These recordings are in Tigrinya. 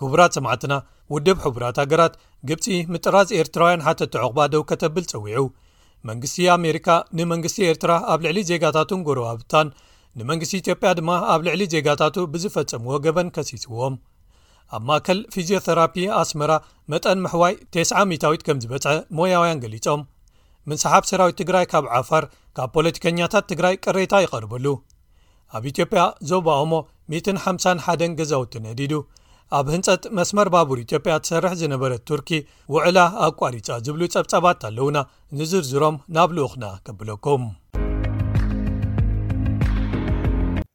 ክቡራት ሰማዕትና ውድብ ሕቡራት ሃገራት ግብፂ ምጥራዝ ኤርትራውያን ሓተቲ ዕቑባ ደው ከተብል ፀዊዑ መንግስቲ ኣሜሪካ ንመንግስቲ ኤርትራ ኣብ ልዕሊ ዜጋታቱን ጎረባብታን ንመንግስቲ ኢትዮጵያ ድማ ኣብ ልዕሊ ዜጋታቱ ብዝፈፀምዎ ገበን ከሲስዎም ኣብ ማእከል ፊዝዮተራፒ ኣስመራ መጠን ምሕዋይ ቴስዓ ሚታዊት ከም ዝበጽሐ ሞያውያን ገሊጾም። ምንስሓብ ሰራዊት ትግራይ ካብ ዓፋር ካብ ፖለቲከኛታት ትግራይ ቅሬታ ይቐርበሉ። ኣብ ኢትዮጵያ ዞባ ኦሞ ሚእትን ሓምሳን ሓደን ገዛውቲ ነዲዱ። ኣብ ህንጸት መስመር ባቡር ኢትዮጵያ ትሰርሕ ዝነበረት ቱርኪ ውዕላ ኣቋሪጻ ዝብሉ ጸብጻባት ኣለዉና። ንዝርዝሮም ናብ ልኡኽና ከብለኩም።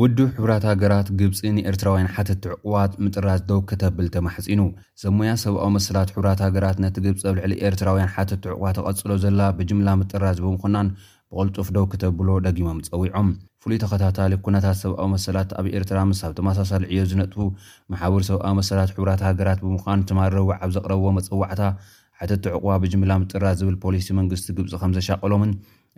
ውድብ ሕቡራት ሃገራት፣ ግብጺ ንኤርትራውያን ሓተትቲ ዕቑባት ምጥራዝ ደው ከተብል ተማሕጺኑ። ሰብ ሞያ ሰብኣዊ መሰላት ሕቡራት ሃገራት ነቲ ግብጺ ኣብ ልዕሊ ኤርትራውያን ሓተትቲ ዕቑባ ተቐጽሎ ዘላ ብጅምላ ምጥራዝ ብምኹናን ብቕልጡፍ ደው ክተብሎ ደጊሞም ጸዊዖም። ፍሉይ ተኸታታሊ ኩነታት ሰብኣዊ መሰላት ኣብ ኤርትራ ምስ ኣብ ተመሳሳሊ ዕዮ ዝነጥፉ መሓውር ሰብኣዊ መሰላት ሕቡራት ሃገራት ብምዃን ትማል ረቡዕ ኣብ ዘቕረብዎ መጸዋዕታ ሓተቲ ዑቕባ ብጅምላ ምጥራዝ ዝብል ፖሊሲ መንግስቲ ግብጺ ከም ዘሻቐሎምን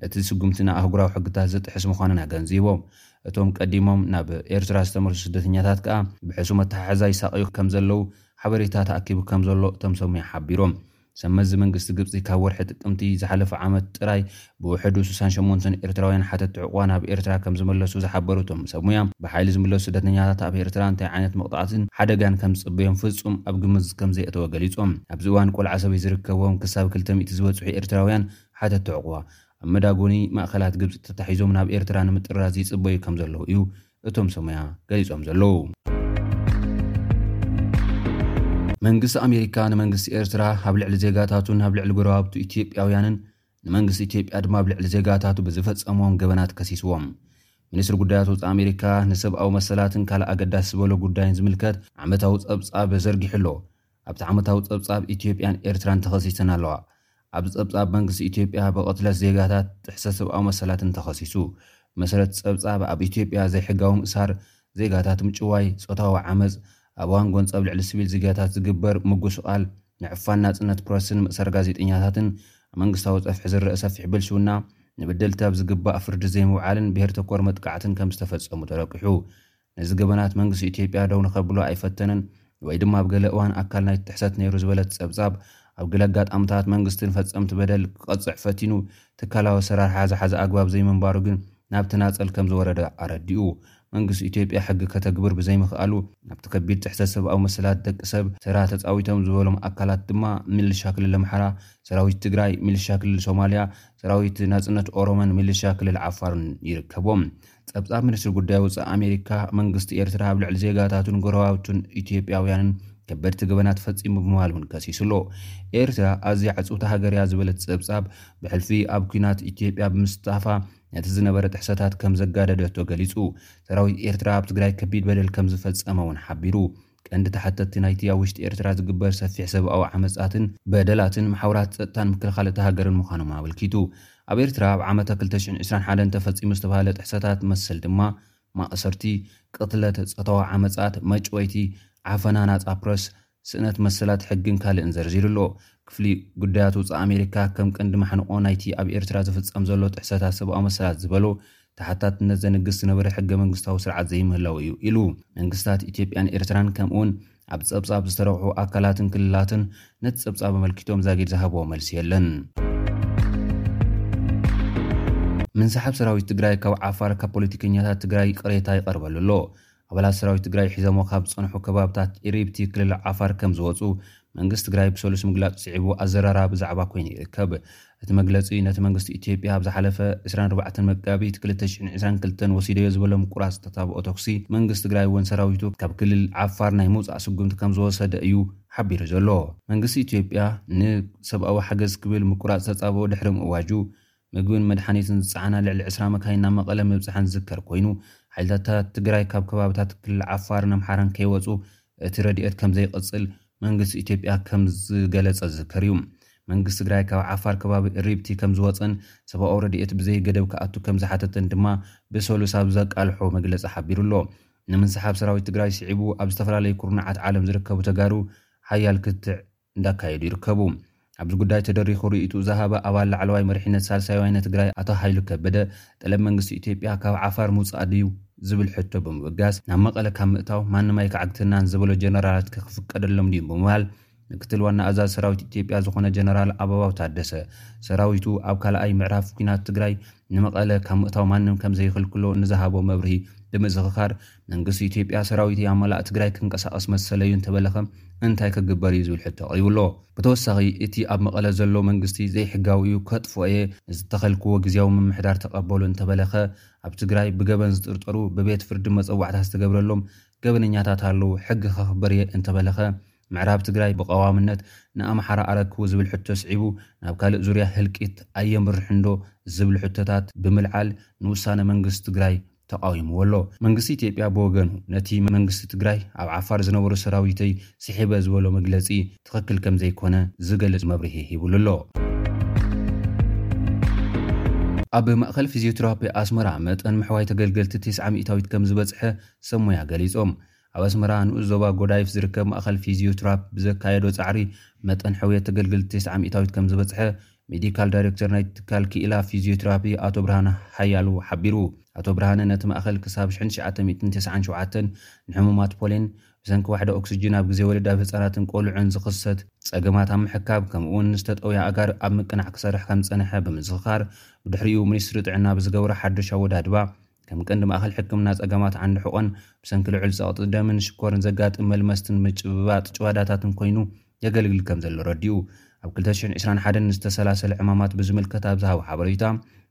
እቲ ስጉምቲ ንኣህጉራዊ ሕግታት ዝጥሕስ ምዃኑን ኣገንዚቦም። እቶም ቀዲሞም ናብ ኤርትራ ዝተመልሱ ስደተኛታት ከኣ ብሕሱም ኣተሓሕዛ ይሳቐዩ ከም ዘለዉ ሓበሬታ ተኣኪቡ ከም ዘሎ እቶም ሰብሞያ ሓቢሮም። ሰብመዚ መንግስቲ ግብጺ ካብ ወርሒ ጥቅምቲ ዝሓለፈ ዓመት ጥራይ ብውሕዱ ስሳን ሸሞንተን ኤርትራውያን ሓተትቲ ዑቕባ ናብ ኤርትራ ከም ዝመለሱ ዝሓበሩ እቶም ሰብ ሙያ፣ ብሓይሊ ዝምለሱ ስደተኛታት ኣብ ኤርትራ እንታይ ዓይነት መቕጻዕቲን ሓደጋን ከም ዝጽበዮም ፍጹም ኣብ ግምት ከም ዘየእተወ ገሊጾም። ኣብዚ እዋን ቆልዓ ሰበይቲ ዝርከቦም ክሳብ ክልተ ሚእቲ ዝበጽሑ ኤርትራውያን ሓተትቲ ዑቕባ፣ ኣብ መዳጎኒ ማእከላት ግብጺ ተታሒዞም ናብ ኤርትራ ንምጥራዝ ይጽበዩ ከም ዘለዉ እዩ እቶም ሰብ ሙያ ገሊጾም ዘለዉ። መንግስቲ ኣሜሪካ ንመንግስቲ ኤርትራ ኣብ ልዕሊ ዜጋታቱን ኣብ ልዕሊ ጎረባብቱ ኢትዮጵያውያንን ንመንግስቲ ኢትዮጵያ ድማ ኣብ ልዕሊ ዜጋታቱ ብዝፈጸምዎም ገበናት ከሲስዎም። ሚኒስትሪ ጉዳያት ወጻኢ ኣሜሪካ ንሰብኣዊ መሰላትን ካልእ ኣገዳሲ ዝበሎ ጉዳይን ዝምልከት ዓመታዊ ጸብጻብ ዘርጊሑ ኣሎ። ኣብቲ ዓመታዊ ጸብጻብ ኢትዮጵያን ኤርትራን ተኸሲሰን ኣለዋ። ኣብዚ ጸብጻብ መንግስቲ ኢትዮጵያ ብቕትለት ዜጋታት፣ ጥሕሰት ሰብኣዊ መሰላትን ተኸሲሱ። ብመሰረት እቲ ጸብጻብ ኣብ ኢትዮጵያ ዘይሕጋዊ ምእሳር፣ ዜጋታት ምጭዋይ፣ ጾታዊ ዓመጽ፣ ኣብ እዋን ጎንጸብ ልዕሊ ስቪል ዝግያታት ዝግበር ምጉስቓል፣ ንዕፋን ናጽነት ፕረስን ምእሳር ጋዜጠኛታትን፣ ኣብ መንግስታዊ ጸፍሒ ዝረኣ ሰፊሕ ብልሽውና፣ ንበደልቲ ኣብ ዝግባእ ፍርዲ ዘይምውዓልን ብሄር ተኮር መጥቃዕትን ከምዝተፈጸሙ ተረቂሑ። ነዚ ገበናት መንግስቲ ኢትዮጵያ ደው ንኸብሎ ኣይፈተነን፣ ወይ ድማ ኣብ ገለ እዋን ኣካል ናይቲ ጥሕሰት ነይሩ ዝበለት ጸብጻብ፣ ኣብ ገለ ኣጋጣምታት መንግስቲ ንፈጸምቲ በደል ክቐጽዕ ፈቲኑ፣ ትካላዊ ኣሰራርሓ ዝሓዘ ኣግባብ ዘይምንባሩ ግን ናብ ተናጸል ከም ዝወረደ ኣረዲኡ። መንግስቲ ኢትዮጵያ ሕጊ ከተግብር ብዘይምኽኣሉ ኣብቲ ከቢድ ጥሕሰት ሰብኣዊ መሰላት ደቂ ሰብ ተራ ተጻዊቶም ዝበሎም ኣካላት ድማ ሚልሻ ክልል ኣምሓራ፣ ሰራዊት ትግራይ፣ ሚልሻ ክልል ሶማልያ፣ ሰራዊት ናጽነት ኦሮሞን ሚልሻ ክልል ዓፋርን ይርከቦም። ጸብጻብ ሚኒስትሪ ጉዳይ ወጻኢ ኣሜሪካ፣ መንግስቲ ኤርትራ ኣብ ልዕሊ ዜጋታቱን ጎረባብቱን ኢትዮጵያውያንን ከበድቲ ገበናት ፈጺሙ ብምባል እውን ከሲሱ ኣሎ። ኤርትራ ኣዝያ ዕጽውቲ ሃገር እያ ዝበለ እቲ ጸብጻብ፣ ብሕልፊ ኣብ ኲናት ኢትዮጵያ ብምስታፋ ነቲ ዝነበረ ጥሕሰታት ከም ዘጋደደቶ ገሊጹ። ሰራዊት ኤርትራ ኣብ ትግራይ ከቢድ በደል ከም ዝፈጸመ እውን ሓቢሩ። ቀንዲ ተሓተትቲ ናይቲ ኣብ ውሽጢ ኤርትራ ዝግበር ሰፊሕ ሰብኣዊ ዓመጻትን በደላትን፣ መሓውራት ጸጥታን ምክልኻል እታ ሃገርን ምዃኖም ኣመልኪቱ። ኣብ ኤርትራ ኣብ ዓመተ ክልተ ሽሕን ዕስራን ሓደን ተፈጺሙ ዝተባህለ ጥሕሰታት መሰል ድማ፣ ማእሰርቲ፣ ቅትለት፣ ጾታዊ ዓመጻት፣ መጭወይቲ፣ ዓፈና ናጻ ፕረስ፣ ስእነት መሰላት ሕግን ካልእን ዘርዚሩ ኣሎ። ክፍሊ ጉዳያት ወጻኢ ኣሜሪካ ከም ቀንዲ ማሕንቖ ናይቲ ኣብ ኤርትራ ዝፍጸም ዘሎ ጥሕሰታት ሰብኣዊ መሰላት ዝበሎ፣ ተሓታትነት ዘንግስ ዝነበረ ሕገ መንግስታዊ ስርዓት ዘይምህላዉ እዩ ኢሉ። መንግስታት ኢትዮጵያን ኤርትራን ከምእውን ኣብ ጸብጻብ ዝተረቑሑ ኣካላትን ክልላትን ነቲ ጸብጻብ ኣመልኪቶም ዛጊድ ዝሃብዎ መልሲ የለን። ምንሳሓብ ሰራዊት ትግራይ ካብ ዓፋር ካብ ፖለቲከኛታት ትግራይ ቅሬታ ይቐርበሉ ኣሎ። ኣባላት ሰራዊት ትግራይ ሒዘሞ ካብ ዝፀንሑ ከባብታት ኢሪብቲ ክልል ዓፋር ከም ዝወፁ መንግስቲ ትግራይ ብሰሉስ ምግላፁ ስዒቡ ኣዘራራቢ ዛዕባ ኮይኑ ይርከብ። እቲ መግለፂ ነቲ መንግስቲ ኢትዮጵያ ኣብ ዝሓለፈ ዕስራን ኣርባዕተን መጋቢት ክልተ ሽሕን ዕስራን ክልተን ወሲደዮ ዝበሎ ምቁራፅ ዝተታብኦ ተኹሲ መንግስቲ ትግራይ እውን ሰራዊቱ ካብ ክልል ዓፋር ናይ ምውፃእ ስጉምቲ ከም ዝወሰደ እዩ ሓቢሩ ዘሎ። መንግስቲ ኢትዮጵያ ንሰብኣዊ ሓገዝ ክብል ምቁራፅ ዝተፃብኦ ድሕሪ ምእዋጁ ምግብን መድሓኒትን ዝፀዓና ልዕሊ ዕስራ መካይን ናብ መቐለ ምብፀሐን ዝዝከር ኮይኑ፣ ሓይልታትታ ትግራይ ካብ ከባብታት ክልል ዓፋርን ኣምሓራን ከይወፁ እቲ ረድኤት ከምዘይቕፅል መንግስቲ ኢትዮጵያ ከምዝገለፀ ዝዝከር እዩ። መንግስቲ ትግራይ ካብ ዓፋር ከባቢ እሪብቲ ከምዝወፀን ሰብኣዊ ረድኤት ብዘይገደብ ክኣቱ ከምዝሓተተን ድማ ብሰሉስ ኣብ ዘቃልሖ መግለፂ ሓቢሩ ኣሎ። ንምንስሓብ ሰራዊት ትግራይ ስዒቡ ኣብ ዝተፈላለዩ ኩርናዓት ዓለም ዝርከቡ ተጋሩ ሓያል ክትዕ እንዳካየዱ ይርከቡ። ኣብዚ ጉዳይ ተደሪኹ ሪኢትኡ ዝሃበ ኣባል ላዕለዋይ መሪሕነት ሳልሳይ ወያነ ትግራይ ኣቶ ሃይሉ ከበደ ጠለብ መንግስቲ ኢትዮጵያ ካብ ዓፋር ምውፃእ ድዩ ዝብል ሕቶ ብምብጋስ ናብ መቐለ ካብ ምእታው ማንም ኣይክዓግተናን ዝበሎ ጀነራላትከ ክፍቀደሎም ድዩ ብምባል ምክትል ዋና ኣዛዚ ሰራዊት ኢትዮጵያ ዝኾነ ጀነራል ኣበባው ታደሰ ሰራዊቱ ኣብ ካልኣይ ምዕራፍ ኩናት ትግራይ ንመቐለ ካብ ምእታው ማንም ከምዘይኽልክሎ ንዝሃቦ መብርሂ ብምዝኽኻር መንግስቲ ኢትዮጵያ ሰራዊት ኣብ መላእ ትግራይ ክንቀሳቐስ መሰለዩ እንተበለኸ እንታይ ክግበር እዩ ዝብል ሕቶ ኣቕሪቡ ኣሎ። ብተወሳኺ እቲ ኣብ መቐለ ዘሎ መንግስቲ ዘይሕጋዊ እዩ ከጥፍኦ እየ ንዝተኸልክዎ ግዝያዊ ምምሕዳር ተቐበሉ እንተበለኸ ኣብ ትግራይ ብገበን ዝጥርጠሩ ብቤት ፍርዲ መፀዋዕታ ዝተገብረሎም ገበነኛታት ኣለው ሕጊ ከኽብር እየ እንተበለኸ ምዕራብ ትግራይ ብቐዋምነት ንኣምሓራ ኣረክቡ ዝብል ሕቶ ስዒቡ ናብ ካልእ ዙርያ ህልቂት ኣየምርሕንዶ ዝብል ሕቶታት ብምልዓል ንውሳነ መንግስቲ ትግራይ ተቓዊምዎ ኣሎ። መንግስቲ ኢትዮጵያ ብወገኑ ነቲ መንግስቲ ትግራይ ኣብ ዓፋር ዝነበሩ ሰራዊተይ ስሒበ ዝበሎ መግለጺ ትኽክል ከምዘይኮነ ዝገልጽ መብርሂ ሂብሉ ኣሎ። ኣብ ማእኸል ፊዝዮቴራፒ ኣስመራ መጠን ምሕዋይ ተገልገልቲ ቴስዓ ሚኢታዊት ከምዝበጽሐ ሰብ ሞያ ገሊጾም። ኣብ ኣስመራ ንኡስ ዞባ ጎዳይፍ ዝርከብ ማእከል ፊዝዮትራፕ ብዘካየዶ ጻዕሪ መጠን ሕውየት ተገልገልቲ ተስዓ ሚእታዊት ከምዝበጽሐ ሜዲካል ዳይሬክተር ናይቲ ትካል ክኢላ ፊዝዮትራፒ ኣቶ ብርሃነ ሓያሉ ሓቢሩ። ኣቶ ብርሃነ ነቲ ማእከል ክሳብ ሽሕን ትሽዓተ ሚእትን ተስዓን ሸውዓተን ንሕሙማት ፖሌን ብሰንኪ ዋሕዲ ኦክስጅን ኣብ ግዜ ወሊድ ኣብ ህጻናትን ቆልዑን ዝኽሰት ጸገማት ኣብ ምሕካብ ከምኡ'ውን ንዝተጠውያ ኣእጋር ኣብ ምቅናዕ ክሰርሕ ከምዝጸንሐ ብምዝኽኻር ብድሕሪኡ ሚኒስትሪ ጥዕና ብዝገበሮ ሓድሽ ኣወዳድባ ከም ቀንዲ ማእከል ሕክምና ጸገማት ዓንዲ ሕቖን፣ ብሰንኪ ልዑል ጸቕጢ ደምን ሽኮርን ዘጋጥም መልመስትን ምጭብባጥ ጭዋዳታትን ኮይኑ የገልግል ከምዘሎ ኣረዲኡ። ኣብ ክልተ ሽሕን ዕስራን ሓደን ንዝተሰላሰለ ዕማማት ብዝምልከት ኣብ ዝሃቦ ሓበሬታ፣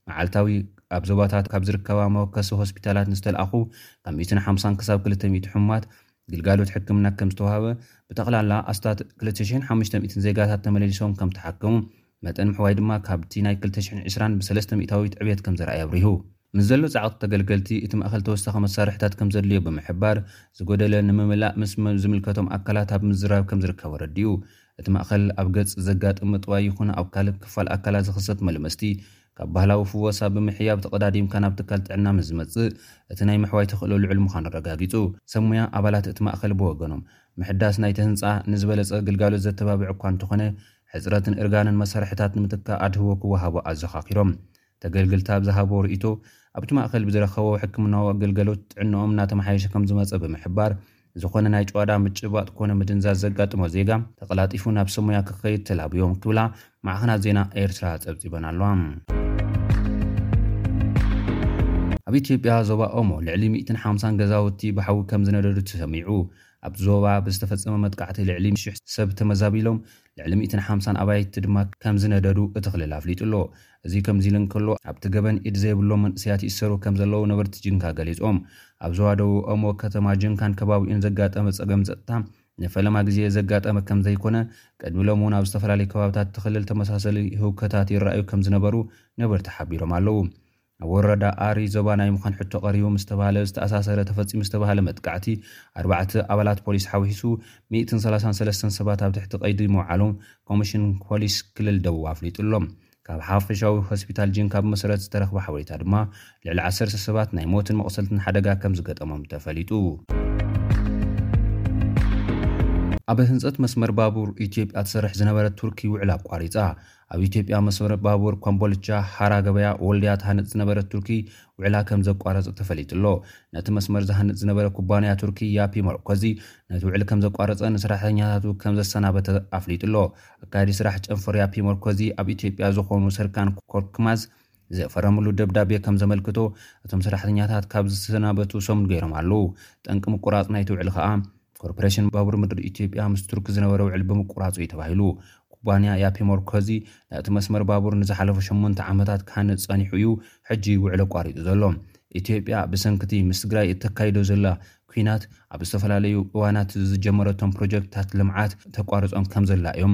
መዓልታዊ ኣብ ዞባታት ካብ ዝርከባ መወከሲ ሆስፒታላት ንዝተልኣኹ ካብ ሚእትን ሓምሳን ክሳብ ክልተ ሚእቲ ሕሙማት ግልጋሎት ሕክምና ከምዝተዋህበ፣ ብጠቕላላ ኣስታት ክልተ ሽሕን ሓሙሽተ ሚእትን ዜጋታት ተመለሊሶም ከምተሓከሙ መጠን ምሕዋይ ድማ ካብቲ ናይ ክልተ ሽሕን ዕስራን ብሰለስተ ሚእታዊት ዕብየት ከምዘርኣየ ኣብሪሁ። ምስ ዘሎ ፃዕቒ ተገልገልቲ እቲ ማእኸል ተወሳኺ መሳርሕታት ከምዘድልዮ ብምሕባር ዝጎደለ ንምምላእ ምስ ዝምልከቶም ኣካላት ኣብ ምዝራብ ከምዝርከብ ኣረዲኡ። እቲ ማእኸል ኣብ ገፅ ዘጋጥም ምጥዋይ ይኹን ኣብ ካልእ ክፋል ኣካላት ዝኽሰት መልመስቲ ካብ ባህላዊ ፍወሳ ብምሕያብ ተቐዳዲምካ ናብ ትካል ጥዕና ምስ ዝመፅእ እቲ ናይ ምሕዋይ ተኽእሎ ልዑል ምዃኑ ኣረጋጊፁ። ሰብ ሙያ ኣባላት እቲ ማእኸል ብወገኖም ምሕዳስ ናይቲ ህንፃ ንዝበለፀ ግልጋሎት ዘተባብዕ እኳ እንተኾነ ሕፅረትን እርጋንን መሳርሕታት ንምትካእ ኣድህቦ ክወሃቦ ኣዘኻኺሮም። ተገልገልቲ ኣብ ዝሃብዎ ርኢቶ፣ ኣብቲ ማእኸል ብዝረኸበዎ ሕክምናዊ ግልገሎት ጥዕንኦም እናተመሓየሸ ከምዝመፀ ብምሕባር፣ ዝኾነ ናይ ጭዋዳ ምጭብባጥ ኮነ ምድንዛዝ ዘጋጥሞ ዜጋ ተቐላጢፉ ናብ ሰብ ሞያ ክኸይድ ተላብዮም ክብላ ማዕኸናት ዜና ኤርትራ ፀብፂበን ኣለዋ። ኣብ ኢትዮጵያ ዞባ ኦሞ ልዕሊ ሚእትን ሓምሳን ገዛውቲ ብሓዊ ከምዝነደዱ ተሰሚዑ። ኣብቲ ዞባ ብዝተፈጸመ መጥቃዕቲ ልዕሊ ሽሕ ሰብ ተመዛቢሎም፣ ልዕሊ ሚእትን ሓምሳን ኣባይቲ ድማ ከምዝነደዱ እቲ ክልል ኣፍሊጡ ኣሎ። እዚ ከምዚ'ሉ እንከሎ፣ ኣብቲ ገበን ኢድ ዘይብሎም መንእሰያት ይእሰሩ ከምዘለዉ ነበርቲ ጂንካ ገሊጾም። ኣብ ዞባ ደቡብ ኦሞ ከተማ ጂንካን ከባቢኡን ዘጋጠመ ጸገም ጸጥታ ንፈለማ ግዜ ዘጋጠመ ከምዘይኮነ፣ ቅድሚ ሎሚ'ውን ኣብ ዝተፈላለዩ ከባቢታት እቲ ክልል ተመሳሰሊ ህውከታት ይረኣዩ ከምዝነበሩ ነበርቲ ሓቢሮም ኣለዉ። ኣብ ወረዳ ኣሪ ዞባ ናይ ምዃን ሕቶ ቀሪቡ ምስ ተባህለ ዝተኣሳሰረ ተፈፂሙ ዝተባህለ መጥቃዕቲ ኣርባዕተ ኣባላት ፖሊስ ሓዊሱ ሚእትን ሰላሳን ሰለስተን ሰባት ኣብ ትሕቲ ቀይዲ ምውዓሎም ኮሚሽን ፖሊስ ክልል ደቡብ ኣፍሊጡ ኣሎ። ካብ ሓፈሻዊ ሆስፒታል ጂንካ ብመሰረት ዝተረኽበ ሓበሬታ ድማ ልዕሊ ዓሰርተ ሰባት ናይ ሞትን መቑሰልትን ሓደጋ ከምዝገጠሞም ተፈሊጡ። ኣብ ህንፀት መስመር ባቡር ኢትዮጵያ ትሰርሕ ዝነበረት ቱርኪ ውዕል ኣቋሪፃ። ኣብ ኢትዮጵያ መስመር ባቡር ኮምቦልቻ፣ ሓራ ገበያ፣ ወልድያ ትሃንጽ ዝነበረት ቱርኪ ውዕላ ከም ዘቋረጸት ተፈሊጡ ኣሎ። ነቲ መስመር ዝሃንጽ ዝነበረ ኩባንያ ቱርኪ ያፒ መርኮዚ ነቲ ውዕል ከም ዘቋረጸ ንሰራሕተኛታቱ ከም ዘሰናበተ ኣፍሊጡ ኣሎ። ኣካያዲ ስራሕ ጨንፈር ያፒ መርኮዚ ኣብ ኢትዮጵያ ዝኾኑ ሰርካን ኮርክማዝ፣ ዝፈረምሉ ደብዳቤ ከም ዘመልክቶ እቶም ሰራሕተኛታት ካብ ዝሰናበቱ ሰሙን ገይሮም ኣለዉ። ጠንቂ ምቁራጽ ናይቲ ውዕል ከኣ ኮርፖሬሽን ባቡር ምድሪ ኢትዮጵያ ምስ ቱርኪ ዝነበረ ውዕል ብምቁራጹ እዩ ተባሂሉ። ኩባንያ ያፒ ሞርኮዚ ነቲ መስመር ባቡር ንዝሓለፉ ሸሞንተ ዓመታት ክሃንጽ ጸኒሑ እዩ ሕጂ ውዕል ኣቋሪጹ ዘሎ። ኢትዮጵያ ብሰንኪ'ቲ ምስ ትግራይ እተካይዶ ዘላ ኲናት ኣብ ዝተፈላለዩ እዋናት ዝጀመረቶም ፕሮጀክትታት ልምዓት ተቋርጾም ከም ዘላ እዮም